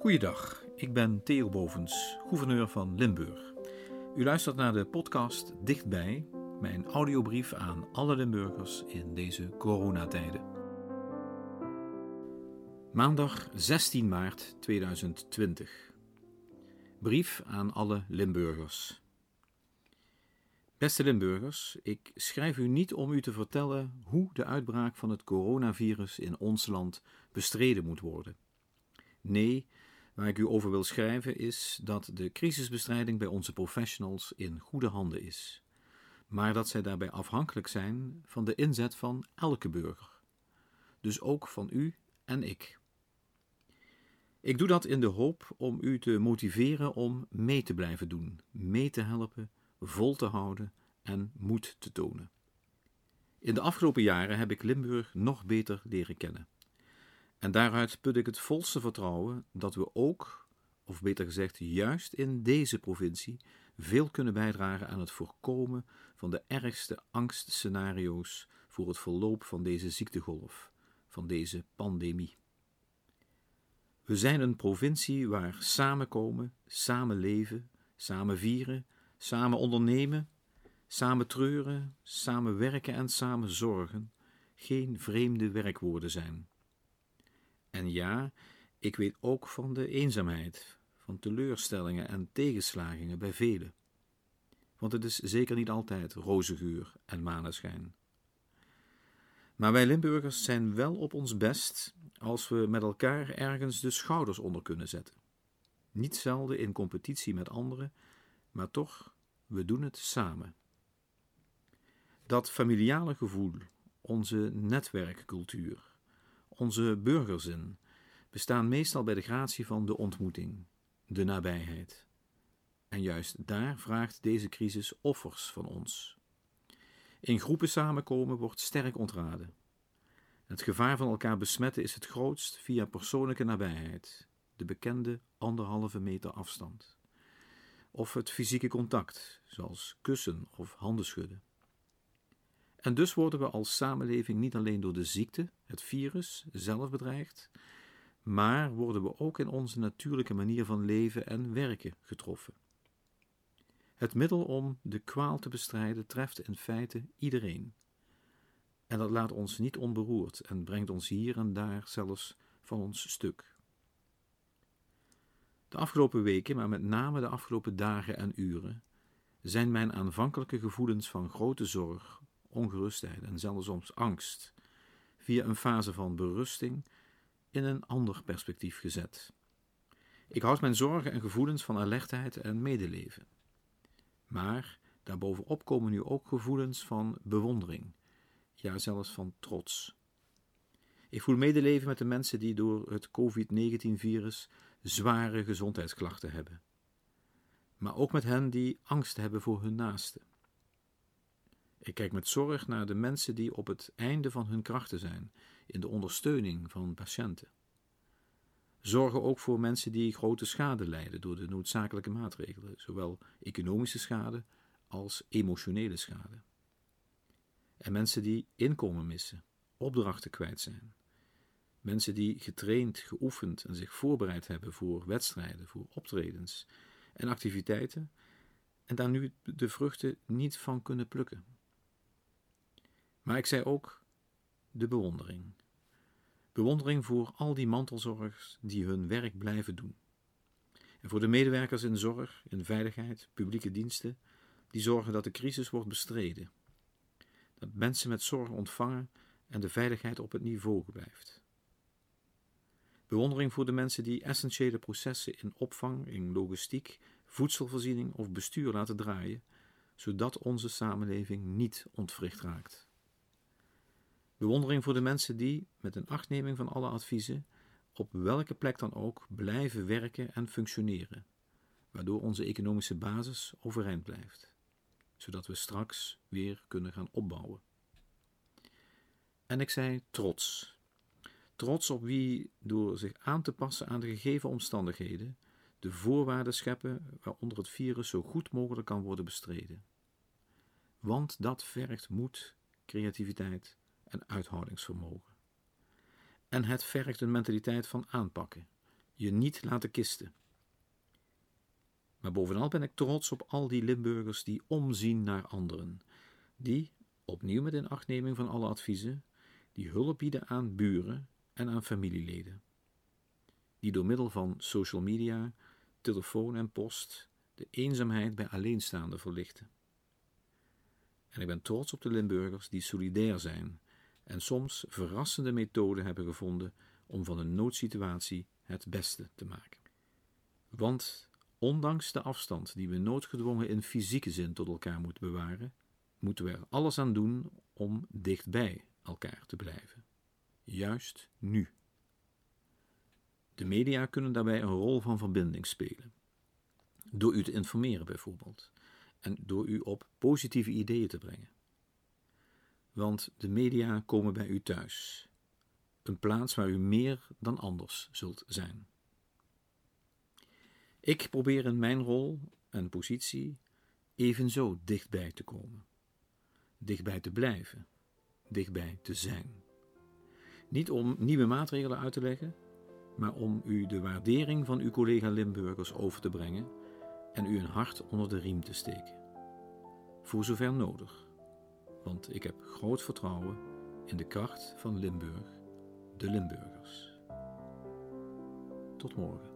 Goeiedag, ik ben Theo Bovens, gouverneur van Limburg. U luistert naar de podcast Dichtbij, mijn audiobrief aan alle Limburgers in deze coronatijden. Maandag 16 maart 2020. Brief aan alle Limburgers. Beste Limburgers, ik schrijf u niet om u te vertellen hoe de uitbraak van het coronavirus in ons land bestreden moet worden. Nee, waar ik u over wil schrijven is dat de crisisbestrijding bij onze professionals in goede handen is, maar dat zij daarbij afhankelijk zijn van de inzet van elke burger, dus ook van u en ik. Ik doe dat in de hoop om u te motiveren om mee te blijven doen, mee te helpen, vol te houden en moed te tonen. In de afgelopen jaren heb ik Limburg nog beter leren kennen. En daaruit put ik het volste vertrouwen dat we ook, of beter gezegd juist in deze provincie, veel kunnen bijdragen aan het voorkomen van de ergste angstscenario's voor het verloop van deze ziektegolf, van deze pandemie. We zijn een provincie waar samenkomen, samen leven, samen vieren, samen ondernemen, samen treuren, samen werken en samen zorgen geen vreemde werkwoorden zijn. En ja, ik weet ook van de eenzaamheid, van teleurstellingen en tegenslagingen bij velen. Want het is zeker niet altijd roze geur en maneschijn. Maar wij Limburgers zijn wel op ons best als we met elkaar ergens de schouders onder kunnen zetten. Niet zelden in competitie met anderen, maar toch, we doen het samen. Dat familiale gevoel, onze netwerkcultuur, onze burgerzin bestaan meestal bij de gratie van de ontmoeting, de nabijheid. En juist daar vraagt deze crisis offers van ons. In groepen samenkomen wordt sterk ontraden. Het gevaar van elkaar besmetten is het grootst via persoonlijke nabijheid, de bekende anderhalve meter afstand. Of het fysieke contact, zoals kussen of handen schudden. En dus worden we als samenleving niet alleen door de ziekte, het virus, zelf bedreigd, maar worden we ook in onze natuurlijke manier van leven en werken getroffen. Het middel om de kwaal te bestrijden treft in feite iedereen. En dat laat ons niet onberoerd en brengt ons hier en daar zelfs van ons stuk. De afgelopen weken, maar met name de afgelopen dagen en uren, zijn mijn aanvankelijke gevoelens van grote zorg, ongerustheid en zelfs soms angst via een fase van berusting in een ander perspectief gezet. Ik houd mijn zorgen en gevoelens van alertheid en medeleven. Maar daarbovenop komen nu ook gevoelens van bewondering, ja zelfs van trots. Ik voel medeleven met de mensen die door het COVID-19-virus zware gezondheidsklachten hebben. Maar ook met hen die angst hebben voor hun naasten. Ik kijk met zorg naar de mensen die op het einde van hun krachten zijn in de ondersteuning van patiënten. Zorgen ook voor mensen die grote schade lijden door de noodzakelijke maatregelen, zowel economische schade als emotionele schade. En mensen die inkomen missen, opdrachten kwijt zijn. Mensen die getraind, geoefend en zich voorbereid hebben voor wedstrijden, voor optredens en activiteiten en daar nu de vruchten niet van kunnen plukken. Maar ik zei ook de bewondering. Bewondering voor al die mantelzorgers die hun werk blijven doen. En voor de medewerkers in zorg, in veiligheid, publieke diensten, die zorgen dat de crisis wordt bestreden. Dat mensen met zorg ontvangen en de veiligheid op het niveau blijft. Bewondering voor de mensen die essentiële processen in opvang, in logistiek, voedselvoorziening of bestuur laten draaien, zodat onze samenleving niet ontwricht raakt. Bewondering voor de mensen die, met een achtneming van alle adviezen, op welke plek dan ook blijven werken en functioneren, waardoor onze economische basis overeind blijft, zodat we straks weer kunnen gaan opbouwen. En ik zei trots. Trots op wie door zich aan te passen aan de gegeven omstandigheden de voorwaarden scheppen waaronder het virus zo goed mogelijk kan worden bestreden. Want dat vergt moed, creativiteit en uithoudingsvermogen. En het vergt een mentaliteit van aanpakken, je niet laten kisten. Maar bovenal ben ik trots op al die Limburgers die omzien naar anderen, die, opnieuw met inachtneming van alle adviezen, die hulp bieden aan buren en aan familieleden. Die door middel van social media, telefoon en post de eenzaamheid bij alleenstaanden verlichten. En ik ben trots op de Limburgers die solidair zijn en soms verrassende methoden hebben gevonden om van een noodsituatie het beste te maken. Want ondanks de afstand die we noodgedwongen in fysieke zin tot elkaar moeten bewaren, moeten we er alles aan doen om dichtbij elkaar te blijven. Juist nu. De media kunnen daarbij een rol van verbinding spelen. Door u te informeren bijvoorbeeld, en door u op positieve ideeën te brengen. Want de media komen bij u thuis, een plaats waar u meer dan anders zult zijn. Ik probeer in mijn rol en positie evenzo dichtbij te komen, dichtbij te blijven, dichtbij te zijn. Niet om nieuwe maatregelen uit te leggen, maar om u de waardering van uw collega Limburgers over te brengen en u een hart onder de riem te steken. Voor zover nodig, want ik heb groot vertrouwen in de kracht van Limburg, de Limburgers. Tot morgen.